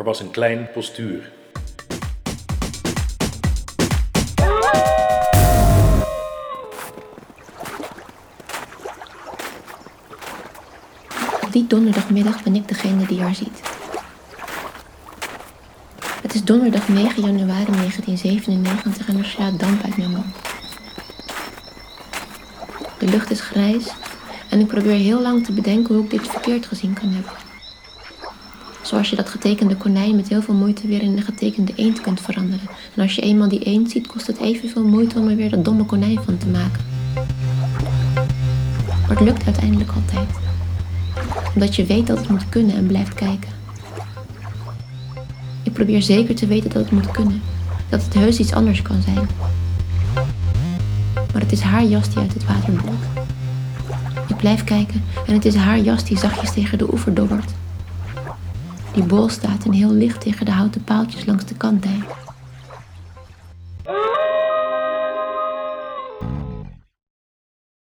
Er was een klein postuur. Die donderdagmiddag ben ik degene die haar ziet. Het is donderdag 9 januari 1997 en er slaat damp uit mijn mond. De lucht is grijs en ik probeer heel lang te bedenken hoe ik dit verkeerd gezien kan hebben. Zoals je dat getekende konijn met heel veel moeite weer in een getekende eend kunt veranderen. En als je eenmaal die eend ziet, kost het evenveel moeite om er weer dat domme konijn van te maken. Maar het lukt uiteindelijk altijd. Omdat je weet dat het moet kunnen en blijft kijken. Ik probeer zeker te weten dat het moet kunnen. Dat het heus iets anders kan zijn. Maar het is haar jas die uit het water bloedt. Ik blijf kijken en het is haar jas die zachtjes tegen de oever dobbert. Die bol staat en heel licht tegen de houten paaltjes langs de kant heen.